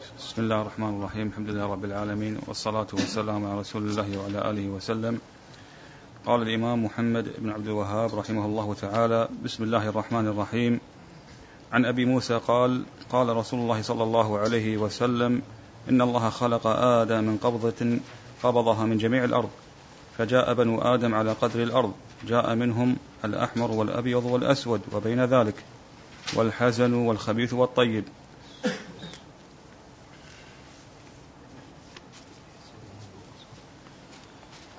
بسم الله الرحمن الرحيم الحمد لله رب العالمين والصلاة والسلام على رسول الله وعلى آله وسلم قال الإمام محمد بن عبد الوهاب رحمه الله تعالى بسم الله الرحمن الرحيم عن أبي موسى قال قال رسول الله صلى الله عليه وسلم إن الله خلق آدم من قبضة قبضها من جميع الأرض فجاء بنو آدم على قدر الأرض جاء منهم الأحمر والأبيض والأسود وبين ذلك والحزن والخبيث والطيب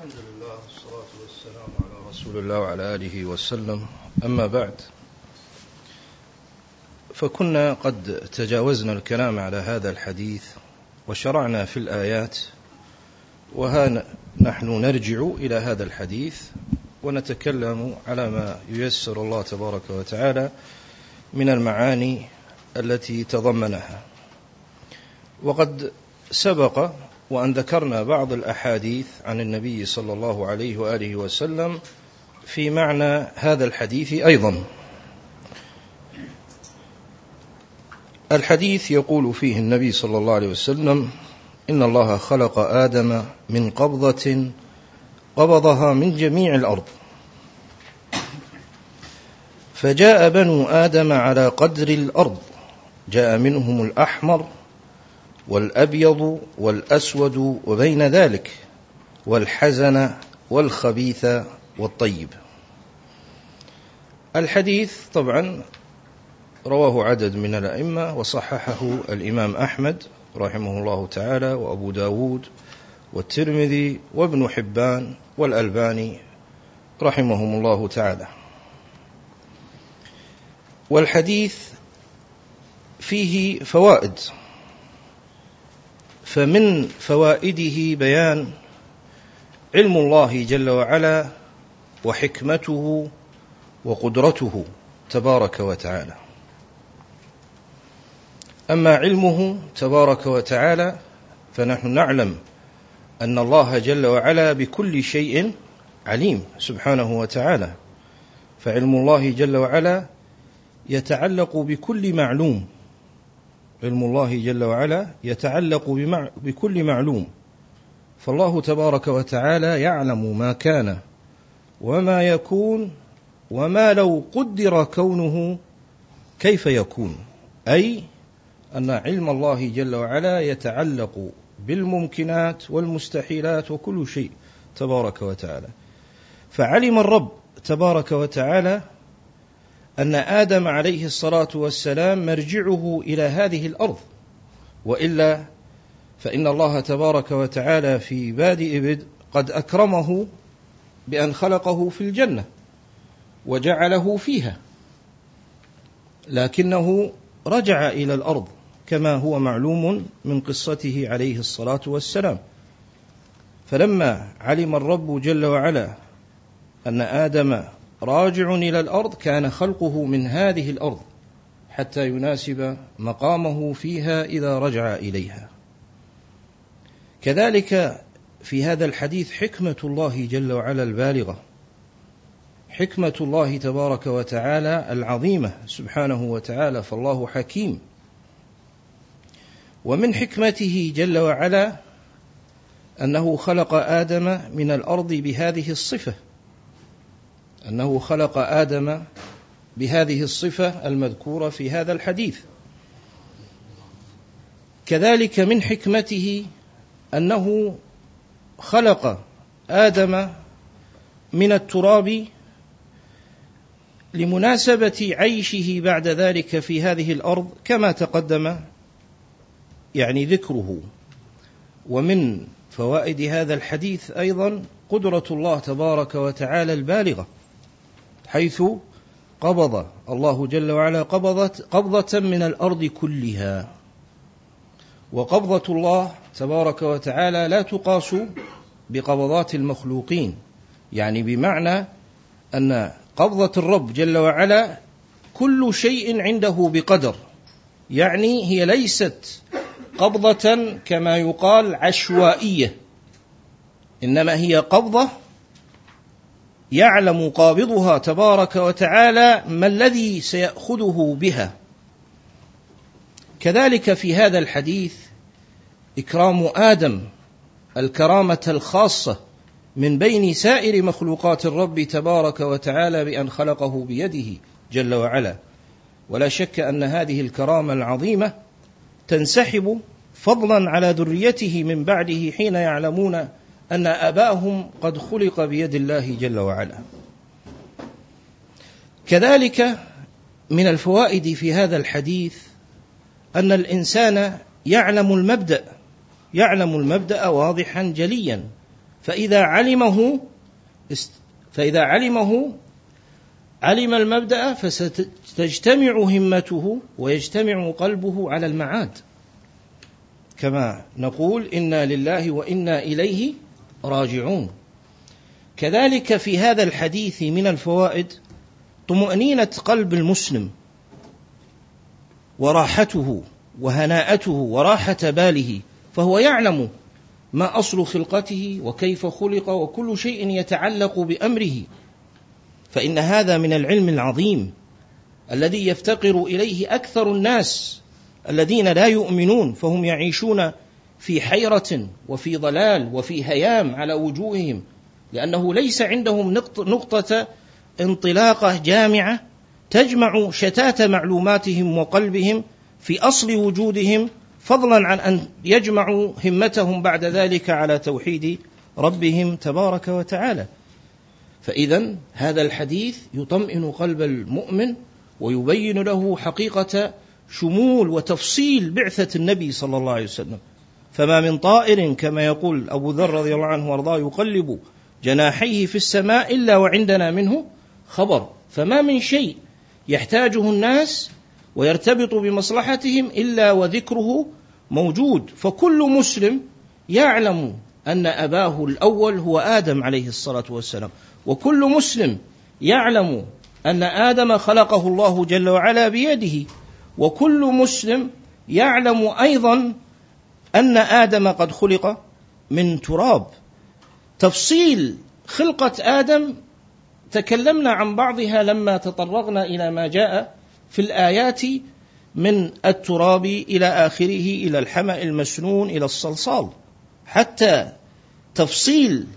الحمد لله والصلاة والسلام على رسول الله وعلى آله وسلم. أما بعد فكنا قد تجاوزنا الكلام على هذا الحديث وشرعنا في الآيات وها نحن نرجع إلى هذا الحديث ونتكلم على ما ييسر الله تبارك وتعالى من المعاني التي تضمنها. وقد سبق وأن ذكرنا بعض الأحاديث عن النبي صلى الله عليه وآله وسلم في معنى هذا الحديث أيضا. الحديث يقول فيه النبي صلى الله عليه وسلم إن الله خلق آدم من قبضة قبضها من جميع الأرض. فجاء بنو آدم على قدر الأرض جاء منهم الأحمر والأبيض والأسود وبين ذلك والحزن والخبيث والطيب. الحديث طبعا رواه عدد من الأئمة وصححه الإمام أحمد رحمه الله تعالى وأبو داود والترمذي وابن حبان والألباني رحمهم الله تعالى. والحديث فيه فوائد فمن فوائده بيان علم الله جل وعلا وحكمته وقدرته تبارك وتعالى. أما علمه تبارك وتعالى فنحن نعلم أن الله جل وعلا بكل شيء عليم سبحانه وتعالى. فعلم الله جل وعلا يتعلق بكل معلوم. علم الله جل وعلا يتعلق بكل معلوم. فالله تبارك وتعالى يعلم ما كان وما يكون وما لو قدر كونه كيف يكون؟ أي أن علم الله جل وعلا يتعلق بالممكنات والمستحيلات وكل شيء تبارك وتعالى. فعلم الرب تبارك وتعالى أن آدم عليه الصلاة والسلام مرجعه إلى هذه الأرض. وإلا فإن الله تبارك وتعالى في بادئ بدء قد أكرمه بأن خلقه في الجنة وجعله فيها لكنه رجع إلى الأرض كما هو معلوم من قصته عليه الصلاة والسلام. فلما علم الرب جل وعلا أن آدم راجع إلى الأرض كان خلقه من هذه الأرض حتى يناسب مقامه فيها إذا رجع إليها. كذلك في هذا الحديث حكمة الله جل وعلا البالغة. حكمة الله تبارك وتعالى العظيمة سبحانه وتعالى فالله حكيم. ومن حكمته جل وعلا أنه خلق آدم من الأرض بهذه الصفة. أنه خلق آدم بهذه الصفة المذكورة في هذا الحديث. كذلك من حكمته أنه خلق آدم من التراب لمناسبة عيشه بعد ذلك في هذه الأرض كما تقدم يعني ذكره. ومن فوائد هذا الحديث أيضا قدرة الله تبارك وتعالى البالغة حيث قبض الله جل وعلا قبضة قبضة من الأرض كلها. وقبضة الله تبارك وتعالى لا تقاس بقبضات المخلوقين يعني بمعنى أن قبضة الرب جل وعلا كل شيء عنده بقدر يعني هي ليست قبضة كما يقال عشوائية إنما هي قبضة يعلم قابضها تبارك وتعالى ما الذي سيأخذه بها. كذلك في هذا الحديث إكرام آدم الكرامة الخاصة من بين سائر مخلوقات الرب تبارك وتعالى بأن خلقه بيده جل وعلا. ولا شك أن هذه الكرامة العظيمة تنسحب فضلا على ذريته من بعده حين يعلمون أن أباهم قد خلق بيد الله جل وعلا. كذلك من الفوائد في هذا الحديث أن الإنسان يعلم المبدأ يعلم المبدأ واضحا جليا. فإذا علمه فإذا علمه علم المبدأ فستجتمع همته ويجتمع قلبه على المعاد. كما نقول إنا لله وإنا إليه راجعون. كذلك في هذا الحديث من الفوائد طمأنينة قلب المسلم وراحته وهناءته وراحة باله فهو يعلم ما أصل خلقته وكيف خلق وكل شيء يتعلق بأمره. فإن هذا من العلم العظيم الذي يفتقر إليه أكثر الناس الذين لا يؤمنون فهم يعيشون في حيرة وفي ضلال وفي هيام على وجوههم لأنه ليس عندهم نقطة انطلاقة جامعة تجمع شتات معلوماتهم وقلبهم في أصل وجودهم فضلا عن أن يجمعوا همتهم بعد ذلك على توحيد ربهم تبارك وتعالى. فإذا هذا الحديث يطمئن قلب المؤمن ويبين له حقيقة شمول وتفصيل بعثة النبي صلى الله عليه وسلم. فما من طائر كما يقول أبو ذر رضي الله عنه وأرضاه يقلب جناحيه في السماء إلا وعندنا منه خبر. فما من شيء يحتاجه الناس ويرتبط بمصلحتهم إلا وذكره موجود. فكل مسلم يعلم أن أباه الأول هو آدم عليه الصلاة والسلام. وكل مسلم يعلم أن آدم خلقه الله جل وعلا بيده. وكل مسلم يعلم أيضا أن آدم قد خلق من تراب. تفصيل خلقة آدم تكلمنا عن بعضها لما تطرقنا إلى ما جاء في الآيات من التراب إلى آخره إلى الحمأ المسنون إلى الصلصال. حتى تفصيل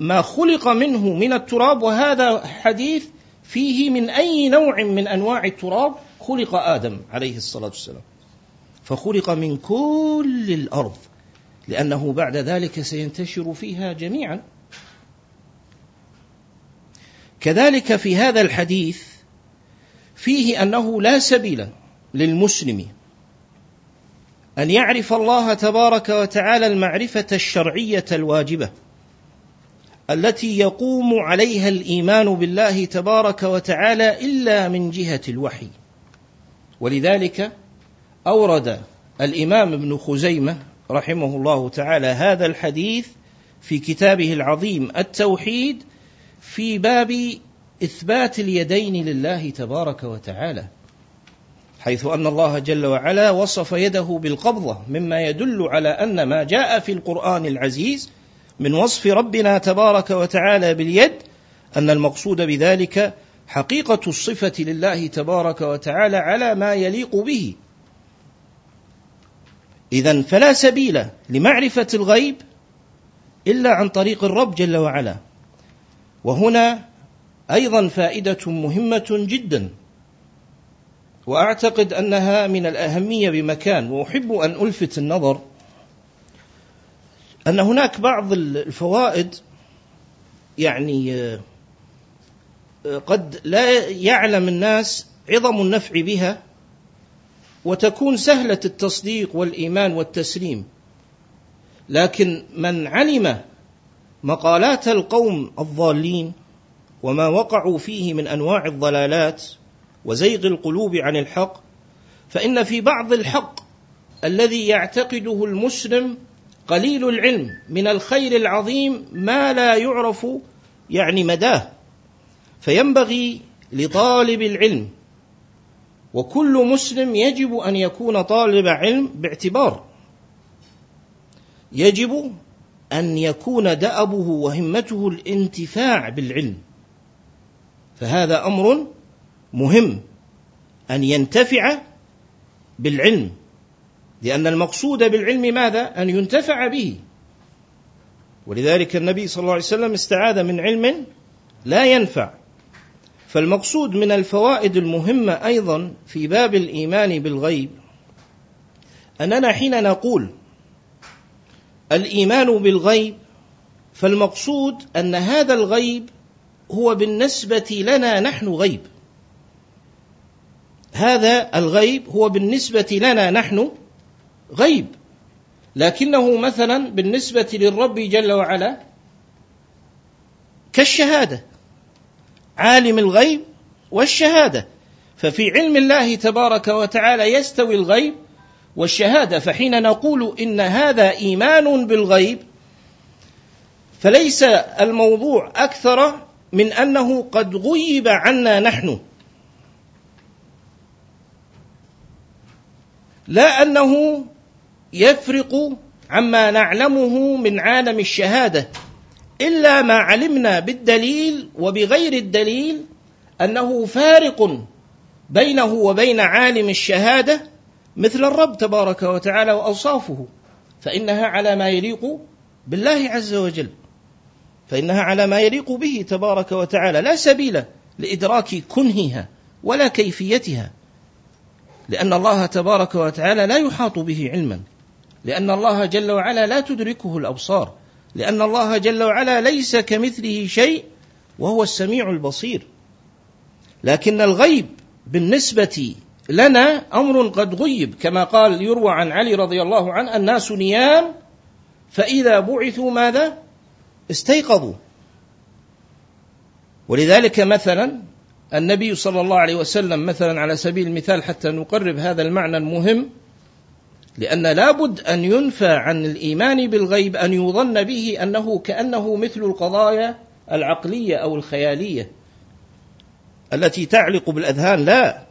ما خلق منه من التراب وهذا حديث فيه من أي نوع من أنواع التراب خلق آدم عليه الصلاة والسلام. فخلق من كل الأرض لأنه بعد ذلك سينتشر فيها جميعا. كذلك في هذا الحديث فيه أنه لا سبيل للمسلم أن يعرف الله تبارك وتعالى المعرفة الشرعية الواجبة التي يقوم عليها الإيمان بالله تبارك وتعالى إلا من جهة الوحي. ولذلك أورد الإمام ابن خزيمة رحمه الله تعالى هذا الحديث في كتابه العظيم التوحيد في باب إثبات اليدين لله تبارك وتعالى حيث أن الله جل وعلا وصف يده بالقبضة مما يدل على أن ما جاء في القرآن العزيز من وصف ربنا تبارك وتعالى باليد أن المقصود بذلك حقيقة الصفة لله تبارك وتعالى على ما يليق به. إذا فلا سبيل لمعرفة الغيب إلا عن طريق الرب جل وعلا. وهنا أيضا فائدة مهمة جدا. وأعتقد أنها من الأهمية بمكان وأحب أن ألفت النظر أن هناك بعض الفوائد يعني آه، قد لا يعلم الناس عظم النفع بها وتكون سهلة التصديق والإيمان والتسليم. لكن من علم مقالات القوم الضالين وما وقعوا فيه من أنواع الضلالات وزيغ القلوب عن الحق فإن في بعض الحق الذي يعتقده المسلم قليل العلم من الخير العظيم ما لا يعرف يعني مداه فينبغي لطالب العلم وكل مسلم يجب أن يكون طالب علم باعتبار يجب أن يكون دأبه وهمته الانتفاع بالعلم. فهذا أمر مهم أن ينتفع بالعلم لأن المقصود بالعلم ماذا؟ أن ينتفع به ولذلك النبي صلى الله عليه وسلم استعاذ من علم لا ينفع فالمقصود من الفوائد المهمة أيضا في باب الإيمان بالغيب أننا حين نقول الإيمان بالغيب فالمقصود أن هذا الغيب هو بالنسبة لنا نحن غيب. هذا الغيب هو بالنسبة لنا نحن غيب. لكنه مثلا بالنسبة للرب جل وعلا كالشهادة عالم الغيب والشهادة. ففي علم الله تبارك وتعالى يستوي الغيب والشهادة. فحين نقول إن هذا إيمان بالغيب فليس الموضوع أكثر من أنه قد غيب عنا نحن. لا أنه يفرق عما نعلمه من عالم الشهادة إلا ما علمنا بالدليل وبغير الدليل أنه فارق بينه وبين عالم الشهادة مثل الرب تبارك وتعالى وأوصافه فإنها على ما يليق بالله عز وجل. فإنها على ما يليق به تبارك وتعالى لا سبيل لإدراك كنهها ولا كيفيتها لأن الله تبارك وتعالى لا يحاط به علما لأن الله جل وعلا لا تدركه الأبصار لأن الله جل وعلا ليس كمثله شيء وهو السميع البصير لكن الغيب بالنسبة لنا أمر قد غيب كما قال يروى عن علي رضي الله عنه الناس نيام فإذا بعثوا ماذا؟ استيقظوا. ولذلك مثلا النبي صلى الله عليه وسلم مثلا على سبيل المثال حتى نقرب هذا المعنى المهم لأن لابد أن ينفى عن الإيمان بالغيب أن يظن به أنه كأنه مثل القضايا العقلية أو الخيالية التي تعلق بالأذهان. لا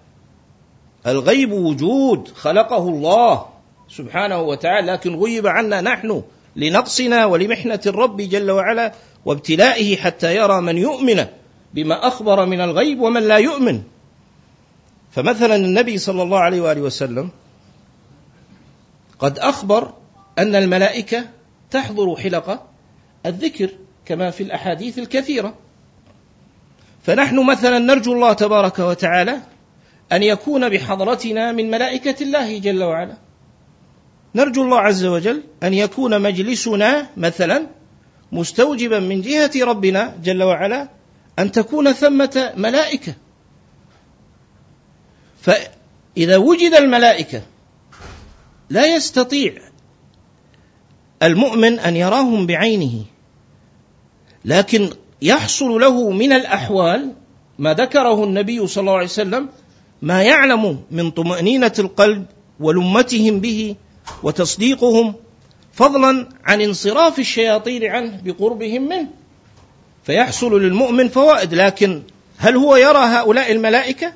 الغيب وجود خلقه الله سبحانه وتعالى لكن غيب عنا نحن. لنقصنا ولمحنة الرب جل وعلا وابتلائه حتى يرى من يؤمن بما أخبر من الغيب ومن لا يؤمن. فمثلا النبي صلى الله عليه وآله وسلم قد أخبر أن الملائكة تحضر حلقة الذكر كما في الأحاديث الكثيرة. فنحن مثلا نرجو الله تبارك وتعالى أن يكون بحضرتنا من ملائكة الله جل وعلا. نرجو الله عز وجل أن يكون مجلسنا مثلا مستوجبا من جهة ربنا جل وعلا أن تكون ثمة ملائكة. فإذا وجد الملائكة لا يستطيع المؤمن أن يراهم بعينه لكن يحصل له من الأحوال ما ذكره النبي صلى الله عليه وسلم ما يعلم من طمأنينة القلب ولمتهم به وتصديقهم فضلا عن انصراف الشياطين عنه بقربهم منه. فيحصل للمؤمن فوائد لكن هل هو يرى هؤلاء الملائكة؟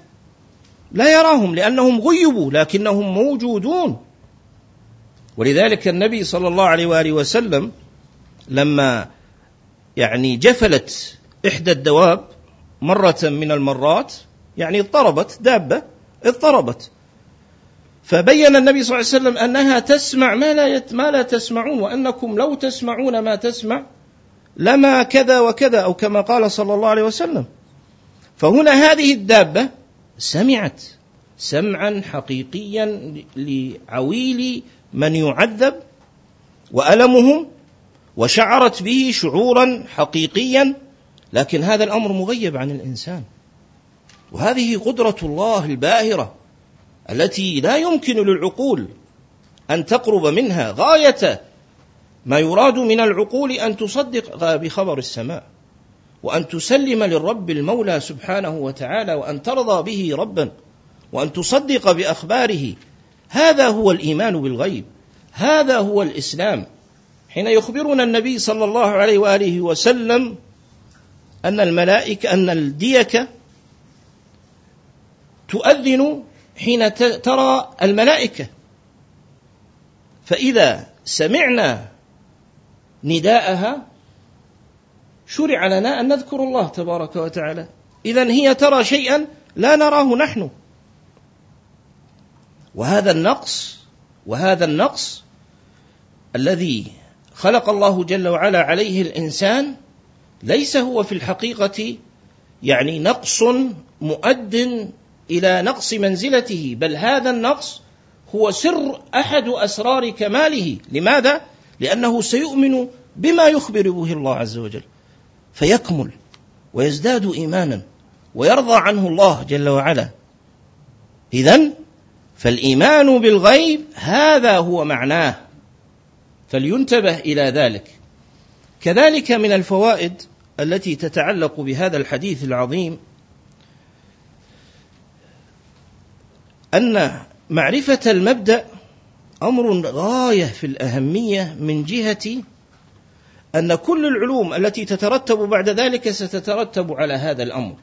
لا يراهم لأنهم غيبوا لكنهم موجودون. ولذلك النبي صلى الله عليه وآله وسلم لما يعني جفلت إحدى الدواب مرة من المرات يعني اضطربت دابة اضطربت. فبين النبي صلى الله عليه وسلم أنها تسمع ما لا, يت ما لا تسمعون وأنكم لو تسمعون ما تسمع لما كذا وكذا أو كما قال صلى الله عليه وسلم. فهنا هذه الدابة سمعت سمعا حقيقيا لعويل من يعذب وألمهم وشعرت به شعورا حقيقيا لكن هذا الأمر مغيب عن الإنسان. وهذه قدرة الله الباهرة. التي لا يمكن للعقول أن تقرب منها غاية ما يراد من العقول أن تصدق بخبر السماء وأن تسلم للرب المولى سبحانه وتعالى وأن ترضى به ربا وأن تصدق بأخباره. هذا هو الإيمان بالغيب هذا هو الإسلام. حين يخبرنا النبي صلى الله عليه وآله وسلم أن الملائكة أن الديكة تؤذن حين ترى الملائكة. فإذا سمعنا نداءها شرع لنا أن نذكر الله تبارك وتعالى. إذا هي ترى شيئا لا نراه نحن. وهذا النقص وهذا النقص الذي خلق الله جل وعلا عليه الإنسان ليس هو في الحقيقة يعني نقص مؤد إلى نقص منزلته بل هذا النقص هو سر أحد أسرار كماله. لماذا؟ لأنه سيؤمن بما يخبر به الله عز وجل فيكمل ويزداد إيمانا ويرضى عنه الله جل وعلا. إذا فالإيمان بالغيب هذا هو معناه. فلينتبه إلى ذلك. كذلك من الفوائد التي تتعلق بهذا الحديث العظيم أن معرفة المبدأ أمر غاية في الأهمية من جهة أن كل العلوم التي تترتب بعد ذلك ستترتب على هذا الأمر.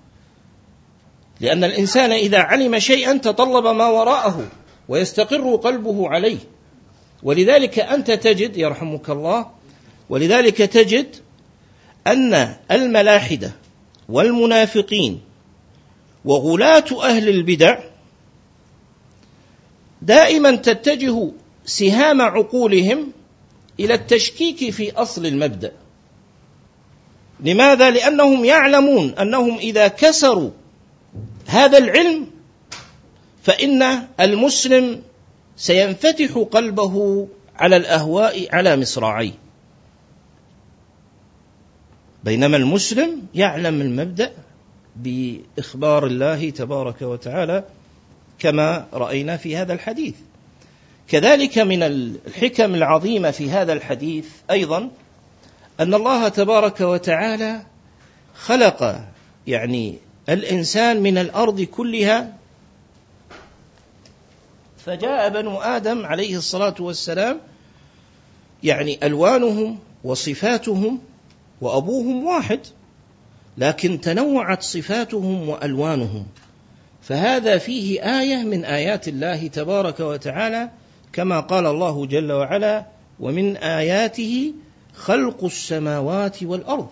لأن الإنسان إذا علم شيئا تطلب ما وراءه ويستقر قلبه عليه. ولذلك أنت تجد يرحمك الله ولذلك تجد أن الملاحدة والمنافقين وغلاة أهل البدع دائما تتجه سهام عقولهم إلى التشكيك في أصل المبدأ. لماذا؟ لأنهم يعلمون أنهم إذا كسروا هذا العلم فإن المسلم سينفتح قلبه على الأهواء على مصراعيه. بينما المسلم يعلم المبدأ بإخبار الله تبارك وتعالى كما رأينا في هذا الحديث. كذلك من الحكم العظيمه في هذا الحديث أيضا أن الله تبارك وتعالى خلق يعني الإنسان من الأرض كلها فجاء بنو آدم عليه الصلاة والسلام يعني ألوانهم وصفاتهم وأبوهم واحد لكن تنوعت صفاتهم وألوانهم. فهذا فيه آية من آيات الله تبارك وتعالى كما قال الله جل وعلا ومن آياته خلق السماوات والأرض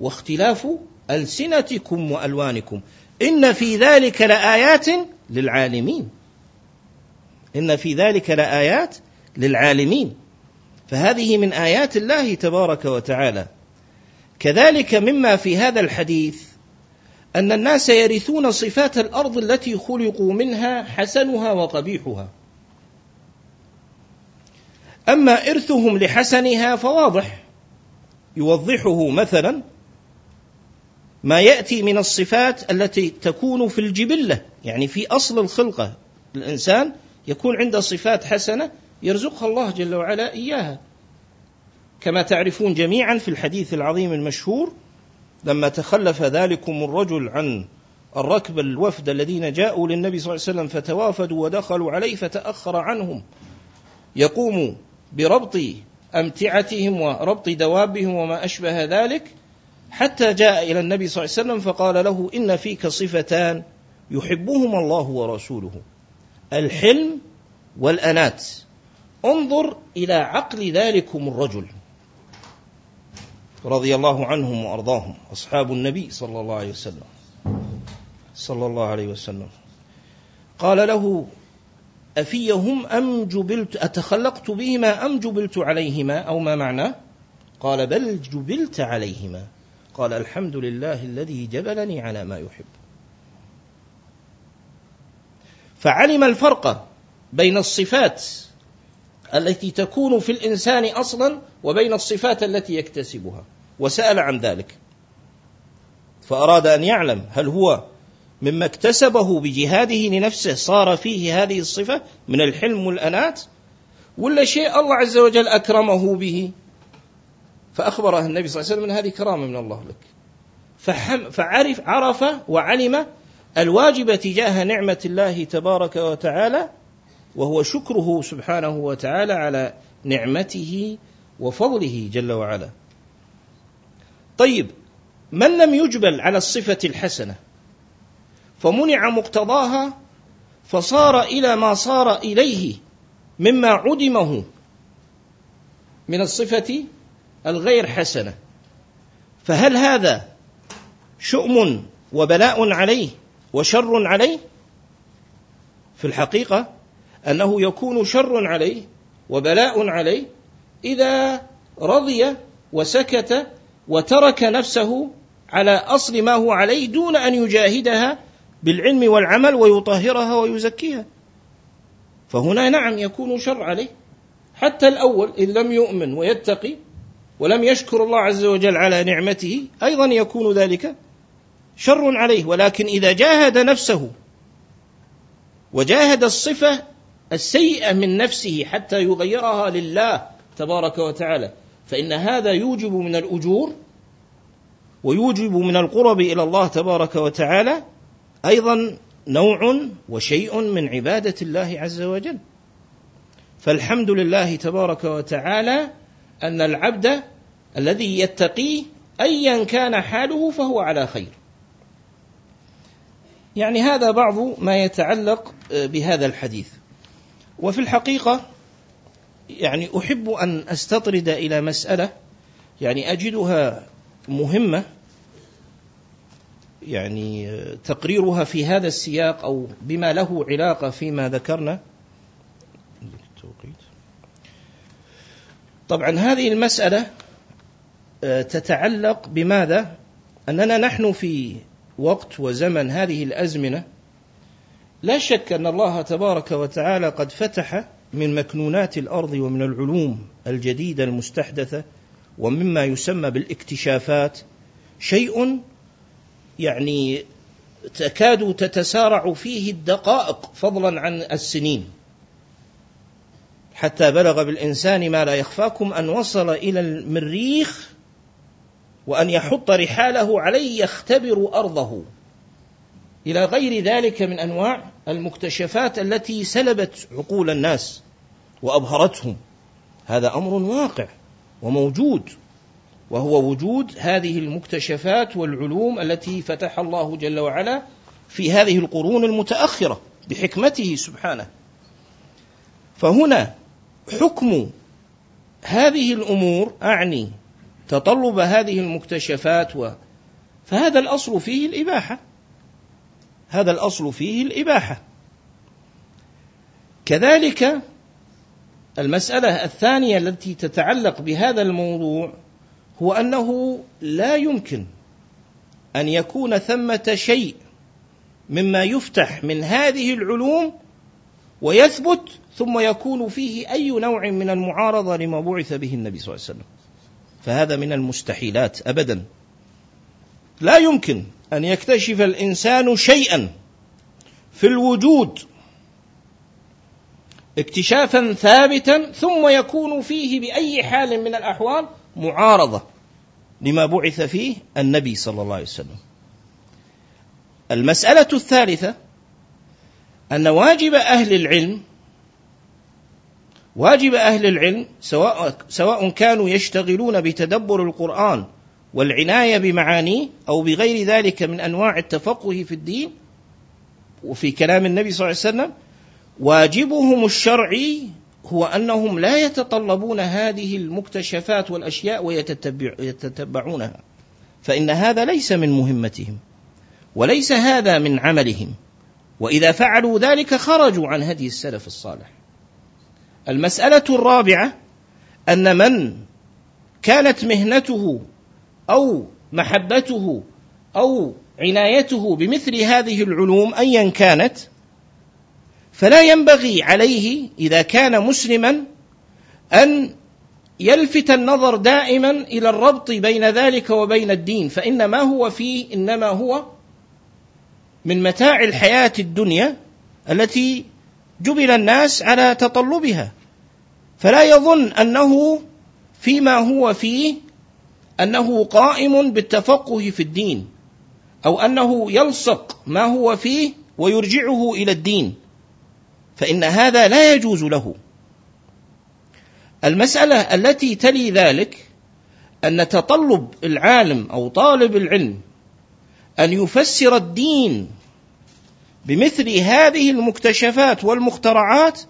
واختلاف ألسنتكم وألوانكم. إن في ذلك لآيات للعالمين. إن في ذلك لآيات للعالمين. فهذه من آيات الله تبارك وتعالى. كذلك مما في هذا الحديث أن الناس يرثون صفات الأرض التي خلقوا منها حسنها وقبيحها. أما إرثهم لحسنها فواضح. يوضحه مثلا ما يأتي من الصفات التي تكون في الجبلة يعني في أصل الخلقة. الإنسان يكون عنده صفات حسنة يرزقها الله جل وعلا إياها. كما تعرفون جميعا في الحديث العظيم المشهور لما تخلف ذلكم الرجل عن الركب الوفد الذين جاءوا للنبي صلى الله عليه وسلم فتوافدوا ودخلوا عليه فتأخر عنهم. يقوم بربط أمتعتهم وربط دوابهم وما أشبه ذلك حتى جاء إلى النبي صلى الله عليه وسلم فقال له إن فيك صفتان يحبهما الله ورسوله. الحلم والأنات. انظر إلى عقل ذلكم الرجل. رضي الله عنهم وأرضاهم. أصحاب النبي صلى الله عليه وسلم. صلى الله عليه وسلم. قال له أفيهم أم جبلت أتخلقت بهما أم جبلت عليهما؟ أو ما معناه قال بل جبلت عليهما. قال الحمد لله الذي جبلني على ما يحب. فعلم الفرق بين الصفات. التي تكون في الإنسان أصلا وبين الصفات التي يكتسبها. وسأل عن ذلك. فأراد أن يعلم هل هو مما اكتسبه بجهاده لنفسه صار فيه هذه الصفة من الحلم والأنات ولا شيء الله عز وجل أكرمه به؟ فأخبره النبي صلى الله عليه وسلم أن هذه كرامة من الله لك. فحم فعرف عرف وعلم الواجب تجاه نعمة الله تبارك وتعالى وهو شكره سبحانه وتعالى على نعمته وفضله جل وعلا. طيب من لم يجبل على الصفة الحسنة؟ فمنع مقتضاها فصار إلى ما صار إليه مما عدمه من الصفة الغير حسنة. فهل هذا شؤم وبلاء عليه وشر عليه؟ في الحقيقة أنه يكون شر عليه وبلاء عليه إذا رضي وسكت وترك نفسه على أصل ما هو عليه دون أن يجاهدها بالعلم والعمل ويطهرها ويزكيها. فهنا نعم يكون شر عليه. حتى الأول إن لم يؤمن ويتقي ولم يشكر الله عز وجل على نعمته أيضا يكون ذلك شر عليه. ولكن إذا جاهد نفسه وجاهد الصفة السيئة من نفسه حتى يغيرها لله تبارك وتعالى. فإن هذا يوجب من الأجور ويوجب من القرب إلى الله تبارك وتعالى أيضا نوع وشيء من عبادة الله عز وجل. فالحمد لله تبارك وتعالى أن العبد الذي يتقيه أيا كان حاله فهو على خير. يعني هذا بعض ما يتعلق بهذا الحديث. وفي الحقيقة يعني أحب أن أستطرد إلى مسألة يعني أجدها مهمة يعني تقريرها في هذا السياق أو بما له علاقة فيما ذكرنا طبعا هذه المسألة آه، تتعلق بماذا؟ أننا نحن في وقت وزمن هذه الأزمنة لا شك أن الله تبارك وتعالى قد فتح من مكنونات الأرض ومن العلوم الجديدة المستحدثة ومما يسمى بالاكتشافات شيء يعني تكاد تتسارع فيه الدقائق فضلا عن السنين. حتى بلغ بالإنسان ما لا يخفاكم أن وصل إلى المريخ وأن يحط رحاله عليه يختبر أرضه. إلى غير ذلك من أنواع المكتشفات التي سلبت عقول الناس وأبهرتهم. هذا أمر واقع وموجود وهو وجود هذه المكتشفات والعلوم التي فتح الله جل وعلا في هذه القرون المتأخرة بحكمته سبحانه. فهنا حكم هذه الأمور أعني تطلب هذه المكتشفات و فهذا الأصل فيه الإباحة. هذا الأصل فيه الإباحة. كذلك المسألة الثانية التي تتعلق بهذا الموضوع هو أنه لا يمكن أن يكون ثمة شيء مما يفتح من هذه العلوم ويثبت ثم يكون فيه أي نوع من المعارضة لما بعث به النبي صلى الله عليه وسلم. فهذا من المستحيلات أبدا. لا يمكن أن يكتشف الإنسان شيئا في الوجود اكتشافا ثابتا ثم يكون فيه بأي حال من الأحوال معارضة لما بعث فيه النبي صلى الله عليه وسلم. المسألة الثالثة أن واجب أهل العلم واجب أهل العلم سواء سواء كانوا يشتغلون بتدبر القرآن والعناية بمعانيه أو بغير ذلك من أنواع التفقه في الدين وفي كلام النبي صلى الله عليه وسلم واجبهم الشرعي هو أنهم لا يتطلبون هذه المكتشفات والأشياء ويتتبعونها فإن هذا ليس من مهمتهم وليس هذا من عملهم وإذا فعلوا ذلك خرجوا عن هدي السلف الصالح. المسألة الرابعة أن من كانت مهنته أو محبته أو عنايته بمثل هذه العلوم أيا كانت فلا ينبغي عليه إذا كان مسلما أن يلفت النظر دائما إلى الربط بين ذلك وبين الدين فإن ما هو فيه إنما هو من متاع الحياة الدنيا التي جبل الناس على تطلبها. فلا يظن أنه فيما هو فيه أنه قائم بالتفقه في الدين أو أنه يلصق ما هو فيه ويرجعه إلى الدين فإن هذا لا يجوز له. المسألة التي تلي ذلك أن تطلب العالم أو طالب العلم أن يفسر الدين بمثل هذه المكتشفات والمخترعات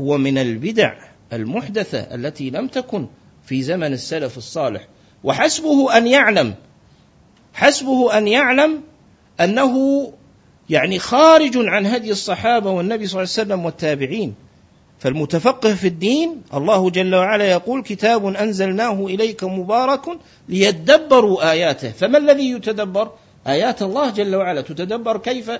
هو من البدع المحدثة التي لم تكن في زمن السلف الصالح. وحسبه أن يعلم. حسبه أن يعلم أنه يعني خارج عن هدي الصحابة والنبي صلى الله عليه وسلم والتابعين. فالمتفقه في الدين الله جل وعلا يقول كتاب أنزلناه إليك مبارك ليدبروا آياته. فما الذي يتدبر؟ آيات الله جل وعلا تتدبر كيف؟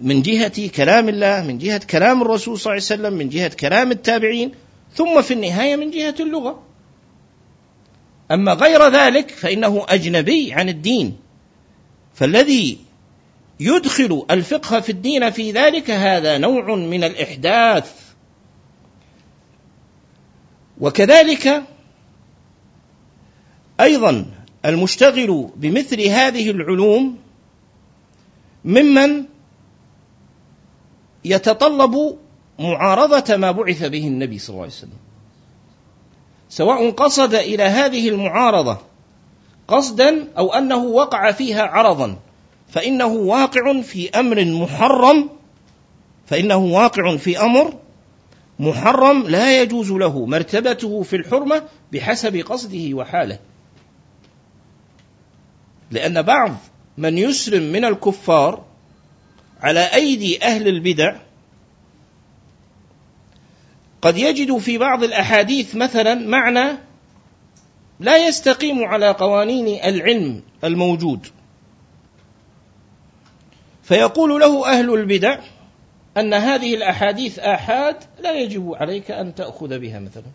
من جهة كلام الله من جهة كلام الرسول صلى الله عليه وسلم من جهة كلام التابعين ثم في النهاية من جهة اللغة. أما غير ذلك فإنه أجنبي عن الدين. فالذي يدخل الفقه في الدين في ذلك هذا نوع من الإحداث. وكذلك أيضا المشتغل بمثل هذه العلوم ممن يتطلب معارضة ما بعث به النبي صلى الله عليه وسلم. سواء قصد إلى هذه المعارضة قصدا أو أنه وقع فيها عرضا فإنه واقع في أمر محرم فإنه واقع في أمر محرم لا يجوز له مرتبته في الحرمة بحسب قصده وحاله. لأن بعض من يسلم من الكفار على أيدي أهل البدع قد يجد في بعض الأحاديث مثلا معنى لا يستقيم على قوانين العلم الموجود. فيقول له أهل البدع أن هذه الأحاديث آحاد لا يجب عليك أن تأخذ بها مثلا.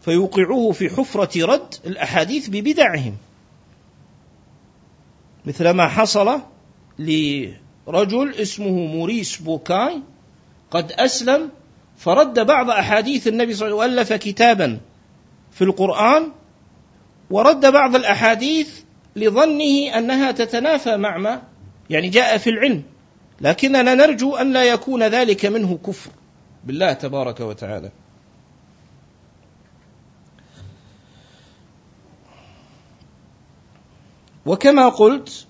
فيوقعوه في حفرة رد الأحاديث ببدعهم. مثل ما حصل لرجل اسمه موريس بوكاي قد أسلم فرد بعض أحاديث النبي صلى الله عليه وسلم وألف كتابا في القرآن ورد بعض الأحاديث لظنه أنها تتنافى مع ما يعني جاء في العلم. لكننا نرجو أن لا يكون ذلك منه كفر بالله تبارك وتعالى. وكما قلت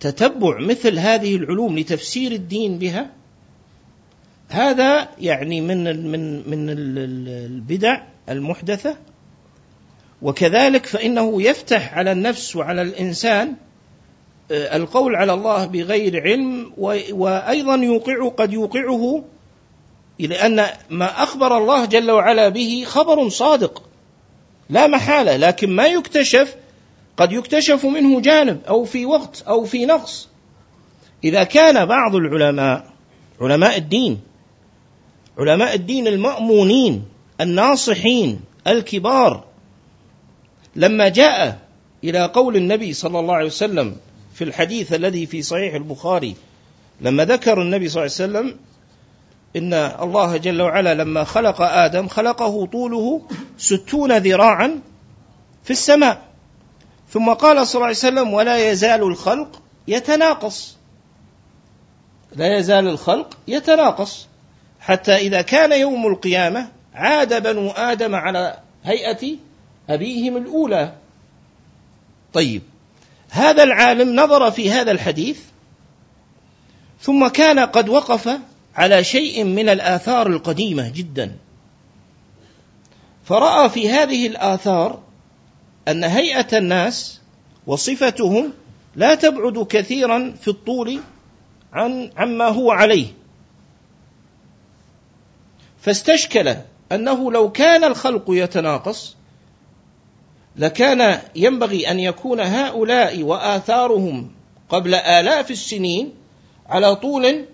فتتبع مثل هذه العلوم لتفسير الدين بها هذا يعني من من من البدع المحدثة. وكذلك فإنه يفتح على النفس وعلى الإنسان آه، القول على الله بغير علم وأيضا يوقع قد يوقعه لأن ما أخبر الله جل وعلا به خبر صادق. لا محالة لكن ما يكتشف قد يكتشف منه جانب أو في وقت أو في نقص. إذا كان بعض العلماء علماء الدين علماء الدين المأمونين الناصحين الكبار. لما جاء إلى قول النبي صلى الله عليه وسلم في الحديث الذي في صحيح البخاري لما ذكر النبي صلى الله عليه وسلم إن الله جل وعلا لما خلق آدم خلقه طوله ستون ذراعا في السماء. ثم قال صلى الله عليه وسلم ولا يزال الخلق يتناقص. لا يزال الخلق يتناقص. حتى إذا كان يوم القيامة عاد بنو آدم على هيئة أبيهم الأولى. طيب هذا العالم نظر في هذا الحديث ثم كان قد وقف على شيء من الآثار القديمة جدا. فرأى في هذه الآثار أن هيئة الناس وصفتهم لا تبعد كثيرا في الطول عن عما هو عليه. فاستشكل أنه لو كان الخلق يتناقص لكان ينبغي أن يكون هؤلاء وآثارهم قبل آلاف السنين على طول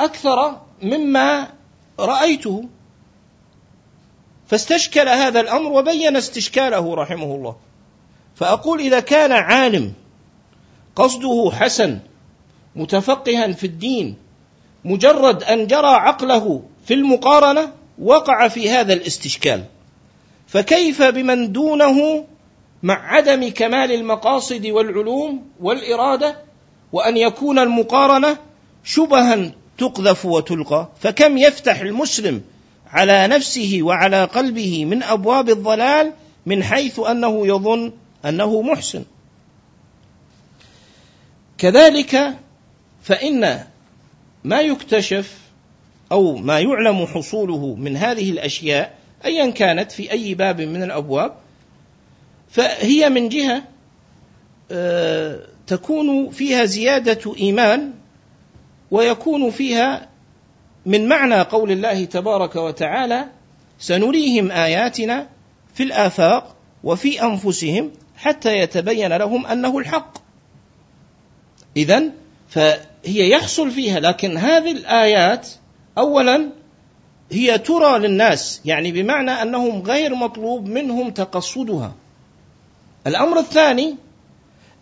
أكثر مما رأيته. فاستشكل هذا الأمر وبين استشكاله رحمه الله. فأقول إذا كان عالم قصده حسن متفقها في الدين مجرد أن جرى عقله في المقارنة وقع في هذا الاستشكال. فكيف بمن دونه مع عدم كمال المقاصد والعلوم والإرادة وأن يكون المقارنة شبها تقذف وتلقى؟ فكم يفتح المسلم على نفسه وعلى قلبه من أبواب الضلال من حيث أنه يظن أنه محسن. كذلك فإن ما يكتشف أو ما يعلم حصوله من هذه الأشياء ايا كانت في أي باب من الأبواب فهي من جهة آه، تكون فيها زيادة إيمان ويكون فيها من معنى قول الله تبارك وتعالى سنريهم آياتنا في الآفاق وفي أنفسهم حتى يتبين لهم أنه الحق اذا فهي يحصل فيها لكن هذه الآيات اولا هي ترى للناس يعني بمعنى أنهم غير مطلوب منهم تقصدها. الأمر الثاني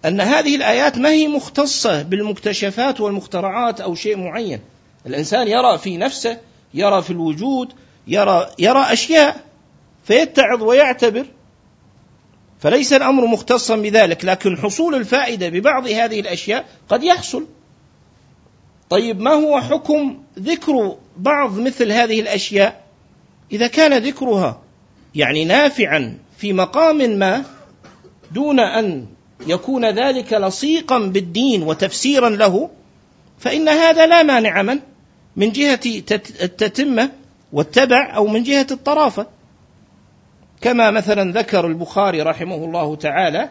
أن هذه الآيات ما هي مختصة بالمكتشفات والمخترعات أو شيء معين. الإنسان يرى في نفسه يرى في الوجود يرى يرى أشياء فيتعظ ويعتبر فليس الأمر مختصا بذلك لكن حصول الفائدة ببعض هذه الأشياء قد يحصل. طيب ما هو حكم ذكر بعض مثل هذه الأشياء إذا كان ذكرها يعني نافعا في مقام ما دون أن يكون ذلك لصيقا بالدين وتفسيرا له فإن هذا لا مانع من من جهة التتمة والتبع أو من جهة الطرافة. كما مثلا ذكر البخاري رحمه الله تعالى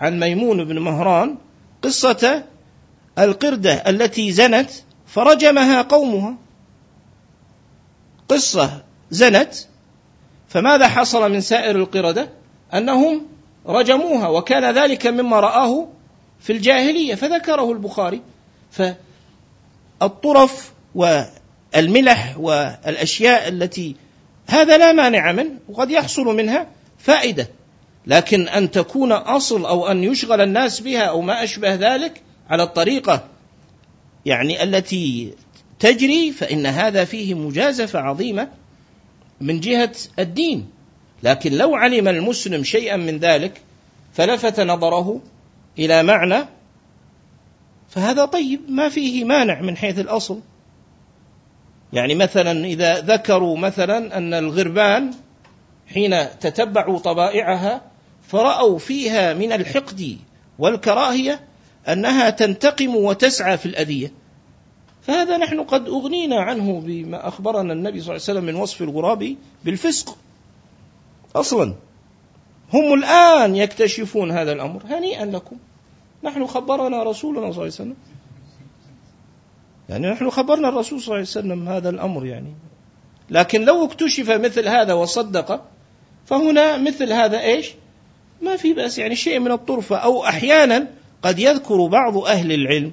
عن ميمون بن مهران قصة القردة التي زنت فرجمها قومها. قصة زنت. فماذا حصل من سائر القردة؟ أنهم رجموها وكان ذلك مما رآه في الجاهلية فذكره البخاري. فالطرف والملح والأشياء التي هذا لا مانع منه وقد يحصل منها فائدة. لكن أن تكون أصل أو أن يشغل الناس بها أو ما أشبه ذلك على الطريقة يعني التي تجري فإن هذا فيه مجازفة عظيمة من جهة الدين. لكن لو علم المسلم شيئا من ذلك فلفت نظره إلى معنى فهذا طيب ما فيه مانع من حيث الأصل. يعني مثلا إذا ذكروا مثلا أن الغربان حين تتبعوا طبائعها فرأوا فيها من الحقد والكراهية أنها تنتقم وتسعى في الأذية. فهذا نحن قد أغنينا عنه بما أخبرنا النبي صلى الله عليه وسلم من وصف الغراب بالفسق. أصلا هم الآن يكتشفون هذا الأمر. هنيئا لكم. نحن خبرنا رسولنا صلى الله عليه وسلم. يعني نحن خبرنا الرسول صلى الله عليه وسلم هذا الأمر يعني. لكن لو اكتشف مثل هذا وصدق فهنا مثل هذا إيش؟ ما في بأس. يعني شيء من الطرفة. أو أحيانا قد يذكر بعض أهل العلم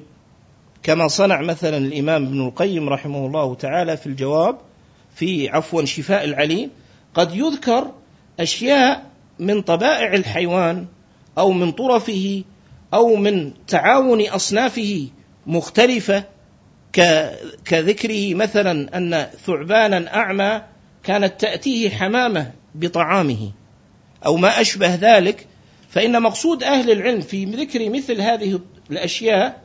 كما صنع مثلا الإمام ابن القيم رحمه الله تعالى في الجواب في عفوا شفاء العليم قد يذكر أشياء من طبائع الحيوان أو من طرفه أو من تعاون أصنافه مختلفة كذكره مثلا أن ثعبانا أعمى كانت تأتيه حمامة بطعامه أو ما أشبه ذلك فإن مقصود أهل العلم في ذكر مثل هذه الأشياء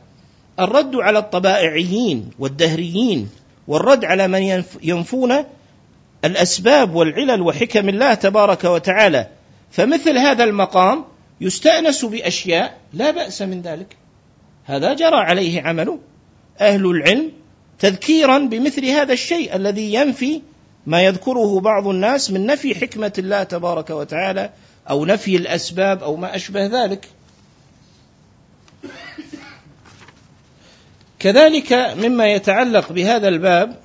الرد على الطبائعيين والدهريين والرد على من ينفون الأسباب والعلل وحكم الله تبارك وتعالى. فمثل هذا المقام يستأنس بأشياء لا بأس من ذلك. هذا جرى عليه عمل أهل العلم تذكيرا بمثل هذا الشيء الذي ينفي ما يذكره بعض الناس من نفي حكمة الله تبارك وتعالى أو نفي الأسباب أو ما أشبه ذلك كذلك مما يتعلق بهذا الباب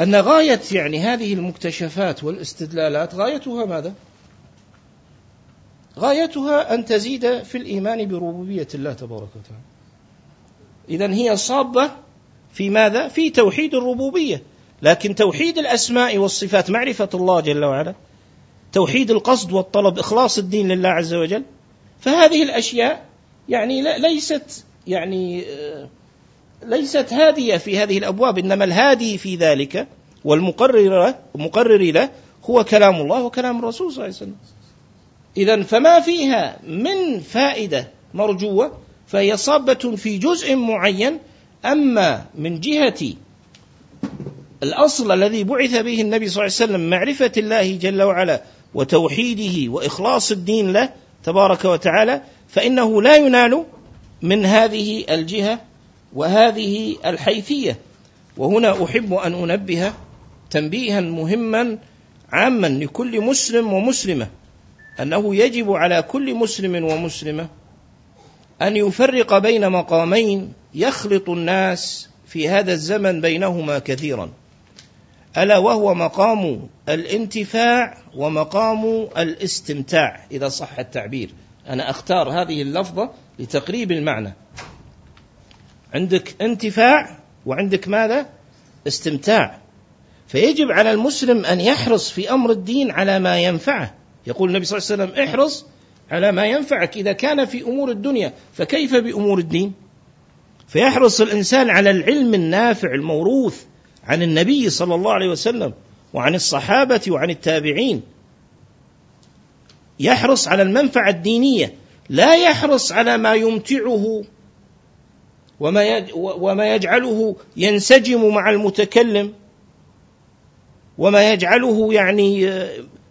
أن غاية يعني هذه المكتشفات والاستدلالات غايتها ماذا؟ غايتها أن تزيد في الإيمان بربوبية الله تبارك وتعالى. إذا هي صابة في ماذا؟ في توحيد الربوبية، لكن توحيد الأسماء والصفات معرفة الله جل وعلا، توحيد القصد والطلب، إخلاص الدين لله عز وجل، فهذه الأشياء يعني ليست يعني آه، ليست هادية في هذه الأبواب. إنما الهادي في ذلك والمقرر مقرر له هو كلام الله وكلام الرسول صلى الله عليه وسلم. إذا فما فيها من فائدة مرجوة فهي صابة في جزء معين أما من جهة الأصل الذي بعث به النبي صلى الله عليه وسلم معرفة الله جل وعلا وتوحيده وإخلاص الدين له تبارك وتعالى فإنه لا ينال من هذه الجهة وهذه الحيثية. وهنا أحب أن أنبه تنبيها مهما عاما لكل مسلم ومسلمة أنه يجب على كل مسلم ومسلمة أن يفرق بين مقامين يخلط الناس في هذا الزمن بينهما كثيرا. ألا وهو مقام الانتفاع ومقام الاستمتاع إذا صح التعبير. أنا أختار هذه اللفظة لتقريب المعنى. عندك انتفاع وعندك ماذا؟ استمتاع. فيجب على المسلم أن يحرص في أمر الدين على ما ينفعه. يقول النبي صلى الله عليه وسلم احرص على ما ينفعك إذا كان في أمور الدنيا فكيف بأمور الدين؟ فيحرص الإنسان على العلم النافع الموروث عن النبي صلى الله عليه وسلم وعن الصحابة وعن التابعين. يحرص على المنفعة الدينية لا يحرص على ما يمتعه وما وما يجعله ينسجم مع المتكلم وما يجعله يعني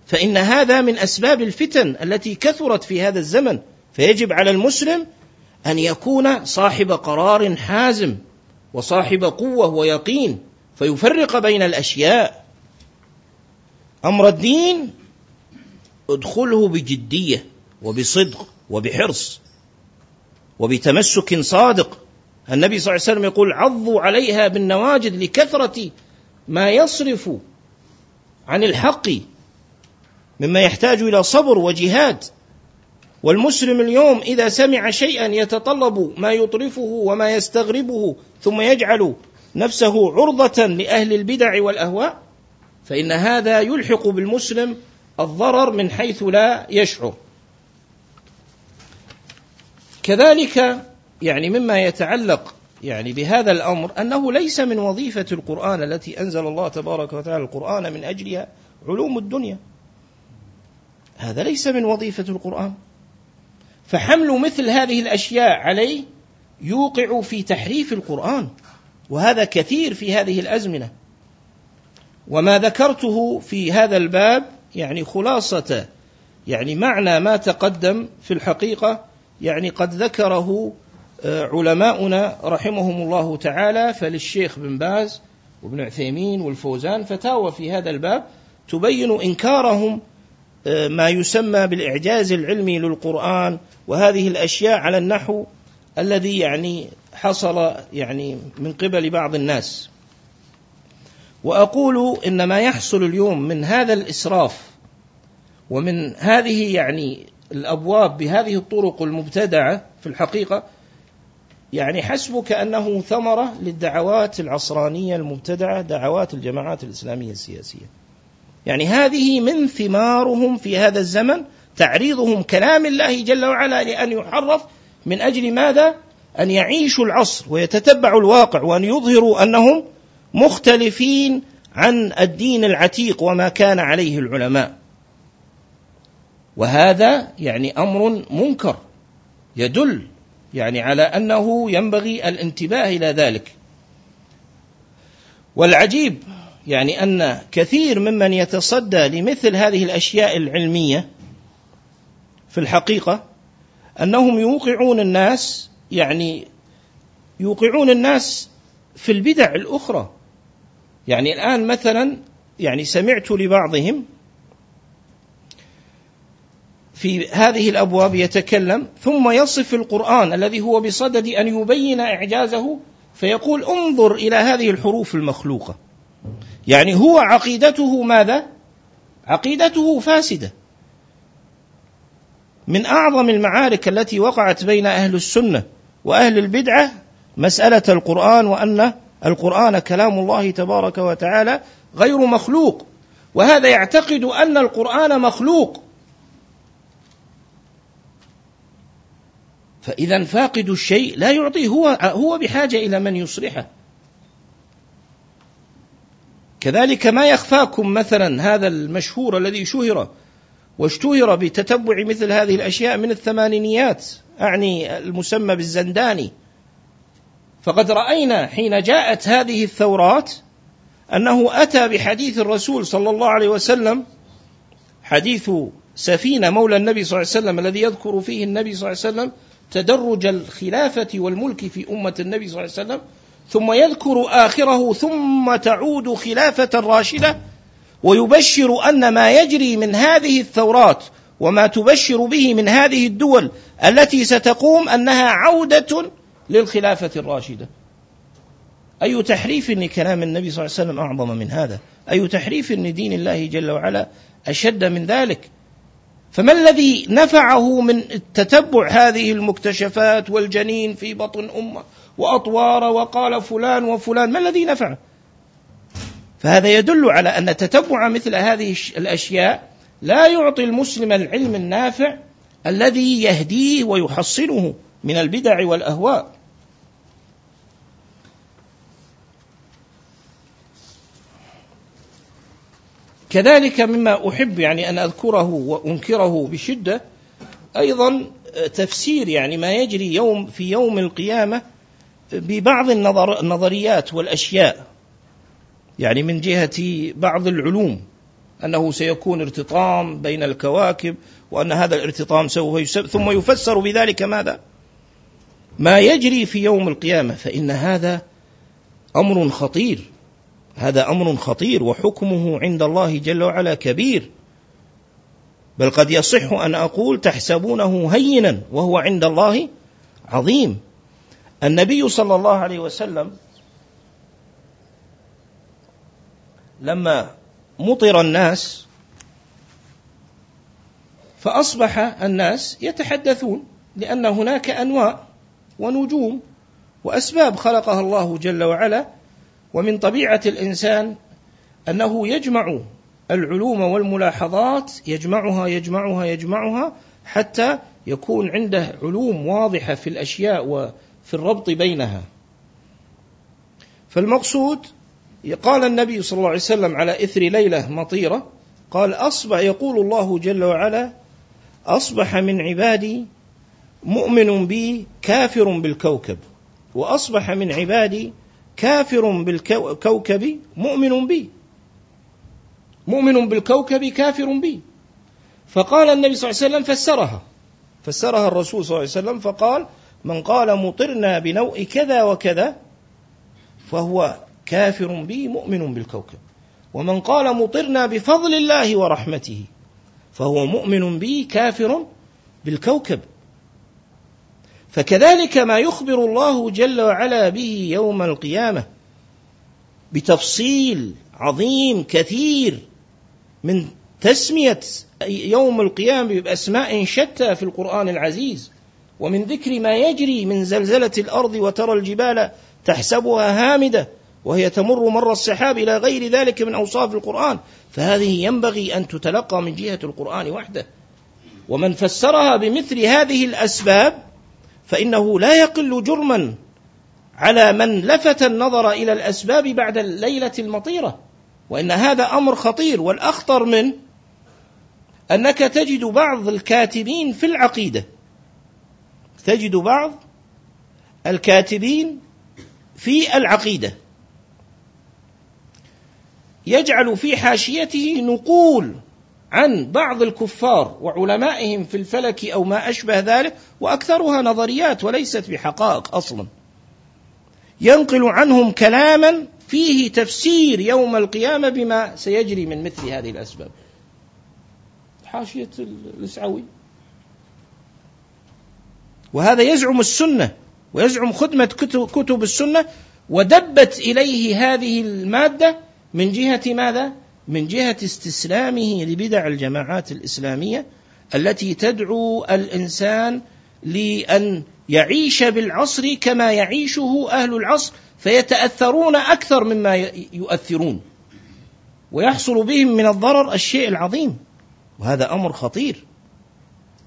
فإن هذا من أسباب الفتن التي كثرت في هذا الزمن. فيجب على المسلم أن يكون صاحب قرار حازم وصاحب قوة ويقين فيفرق بين الأشياء. أمر الدين ادخله بجدية وبصدق وبحرص وبتمسك صادق. النبي صلى الله عليه وسلم يقول عضوا عليها بالنواجد لكثرة ما يصرف عن الحق. مما يحتاج إلى صبر وجهاد. والمسلم اليوم إذا سمع شيئا يتطلب ما يطرفه وما يستغربه ثم يجعل نفسه عرضة لأهل البدع والأهواء فإن هذا يلحق بالمسلم الضرر من حيث لا يشعر. كذلك يعني مما يتعلق يعني بهذا الأمر أنه ليس من وظيفة القرآن التي أنزل الله تبارك وتعالى القرآن من أجلها علوم الدنيا. هذا ليس من وظيفة القرآن. فحمل مثل هذه الأشياء عليه يوقع في تحريف القرآن وهذا كثير في هذه الأزمنة. وما ذكرته في هذا الباب يعني خلاصة يعني معنى ما تقدم في الحقيقة يعني قد ذكره علماؤنا رحمهم الله تعالى فللشيخ بن باز وابن عثيمين والفوزان فتاوى في هذا الباب تبين إنكارهم آه، ما يسمى بالإعجاز العلمي للقرآن وهذه الأشياء على النحو الذي يعني حصل يعني من قبل بعض الناس. وأقول ان ما يحصل اليوم من هذا الإسراف ومن هذه يعني الأبواب بهذه الطرق المبتدعة في الحقيقة يعني حسبك أنه ثمرة للدعوات العصرانية المبتدعة دعوات الجماعات الإسلامية السياسية. يعني هذه من ثمارهم في هذا الزمن تعريضهم كلام الله جل وعلا لأن يحرف من أجل ماذا؟ أن يعيشوا العصر ويتتبعوا الواقع وأن يظهروا أنهم مختلفين عن الدين العتيق وما كان عليه العلماء وهذا يعني أمر منكر يدل يعني على أنه ينبغي الانتباه إلى ذلك والعجيب يعني أن كثير ممن يتصدى لمثل هذه الأشياء العلمية في الحقيقة أنهم يوقعون الناس يعني يوقعون الناس في البدع الأخرى. يعني الآن مثلا يعني سمعت لبعضهم في هذه الأبواب يتكلم ثم يصف القرآن الذي هو بصدد أن يبين إعجازه فيقول انظر إلى هذه الحروف المخلوقة. يعني هو عقيدته ماذا؟ عقيدته فاسدة. من أعظم المعارك التي وقعت بين أهل السنة وأهل البدعة مسألة القرآن وأن القرآن كلام الله تبارك وتعالى غير مخلوق وهذا يعتقد أن القرآن مخلوق. فإذا فاقد الشيء لا يعطيه هو هو بحاجة إلى من يصلحه. كذلك ما يخفاكم مثلا هذا المشهور الذي شهر واشتهر بتتبع مثل هذه الأشياء من الثمانينيات أعني المسمى بالزنداني. فقد رأينا حين جاءت هذه الثورات أنه أتى بحديث الرسول صلى الله عليه وسلم حديث سفينة مولى النبي صلى الله عليه وسلم الذي يذكر فيه النبي صلى الله عليه وسلم تدرج الخلافة والملك في أمة النبي صلى الله عليه وسلم. ثم يذكر آخره ثم تعود خلافة راشدة ويبشر أن ما يجري من هذه الثورات وما تبشر به من هذه الدول التي ستقوم أنها عودة للخلافة الراشدة. أي تحريف لكلام النبي صلى الله عليه وسلم أعظم من هذا؟ أي تحريف لدين الله جل وعلا أشد من ذلك؟ فما الذي نفعه من تتبع هذه المكتشفات والجنين في بطن أمة وأطوار وقال فلان وفلان ما الذي نفعه؟ فهذا يدل على أن تتبع مثل هذه الأشياء لا يعطي المسلم العلم النافع الذي يهديه ويحصنه من البدع والأهواء كذلك مما أحب يعني أن أذكره وأنكره بشدة أيضا تفسير يعني ما يجري يوم في يوم القيامة ببعض النظر النظريات والأشياء. يعني من جهة بعض العلوم أنه سيكون ارتطام بين الكواكب وأن هذا الارتطام سوف ثم يفسر بذلك ماذا؟ ما يجري في يوم القيامة فإن هذا أمر خطير. هذا أمر خطير وحكمه عند الله جل وعلا كبير. بل قد يصح أن أقول تحسبونه هينا وهو عند الله عظيم. النبي صلى الله عليه وسلم لما مطر الناس فأصبح الناس يتحدثون لأن هناك أنواع ونجوم وأسباب خلقها الله جل وعلا ومن طبيعة الإنسان أنه يجمع العلوم والملاحظات يجمعها يجمعها يجمعها حتى يكون عنده علوم واضحة في الأشياء وفي الربط بينها. فالمقصود قال النبي صلى الله عليه وسلم على إثر ليلة مطيرة قال أصبح يقول الله جل وعلا أصبح من عبادي مؤمن بي كافر بالكوكب وأصبح من عبادي كافر بالكوكب مؤمن بي. مؤمن بالكوكب كافر بي. فقال النبي صلى الله عليه وسلم فسرها. فسرها الرسول صلى الله عليه وسلم فقال من قال مطرنا بنوء كذا وكذا فهو كافر بي مؤمن بالكوكب. ومن قال مطرنا بفضل الله ورحمته فهو مؤمن بي كافر بالكوكب. فكذلك ما يخبر الله جل وعلا به يوم القيامة بتفصيل عظيم كثير من تسمية يوم القيامة بأسماء شتى في القرآن العزيز. ومن ذكر ما يجري من زلزلة الأرض وترى الجبال تحسبها هامدة وهي تمر مر السحاب إلى غير ذلك من أوصاف القرآن فهذه ينبغي أن تتلقى من جهة القرآن وحده. ومن فسرها بمثل هذه الأسباب فإنه لا يقل جرما على من لفت النظر إلى الأسباب بعد الليلة المطيرة وإن هذا أمر خطير. والأخطر من أنك تجد بعض الكاتبين في العقيدة تجد بعض الكاتبين في العقيدة يجعل في حاشيته نقول عن بعض الكفار وعلمائهم في الفلك أو ما أشبه ذلك وأكثرها نظريات وليست بحقائق أصلا. ينقل عنهم كلاما فيه تفسير يوم القيامة بما سيجري من مثل هذه الأسباب. حاشية الاسعوي. وهذا يزعم السنة ويزعم خدمة كتب السنة ودبت إليه هذه المادة من جهة ماذا؟ من جهة استسلامه لبدع الجماعات الإسلامية التي تدعو الإنسان لأن يعيش بالعصر كما يعيشه أهل العصر فيتأثرون أكثر مما يؤثرون ويحصل بهم من الضرر الشيء العظيم وهذا أمر خطير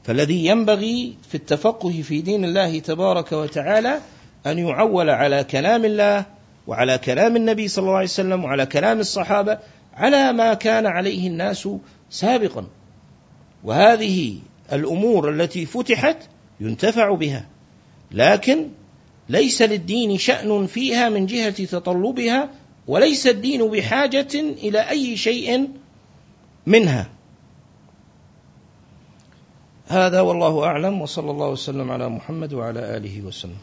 فالذي ينبغي في التفقه في دين الله تبارك وتعالى أن يعول على كلام الله وعلى كلام النبي صلى الله عليه وسلم وعلى كلام الصحابة على ما كان عليه الناس سابقا. وهذه الأمور التي فتحت ينتفع بها لكن ليس للدين شأن فيها من جهة تطلبها وليس الدين بحاجة إلى أي شيء منها. هذا والله أعلم وصلى الله وسلم على محمد وعلى آله وسلم.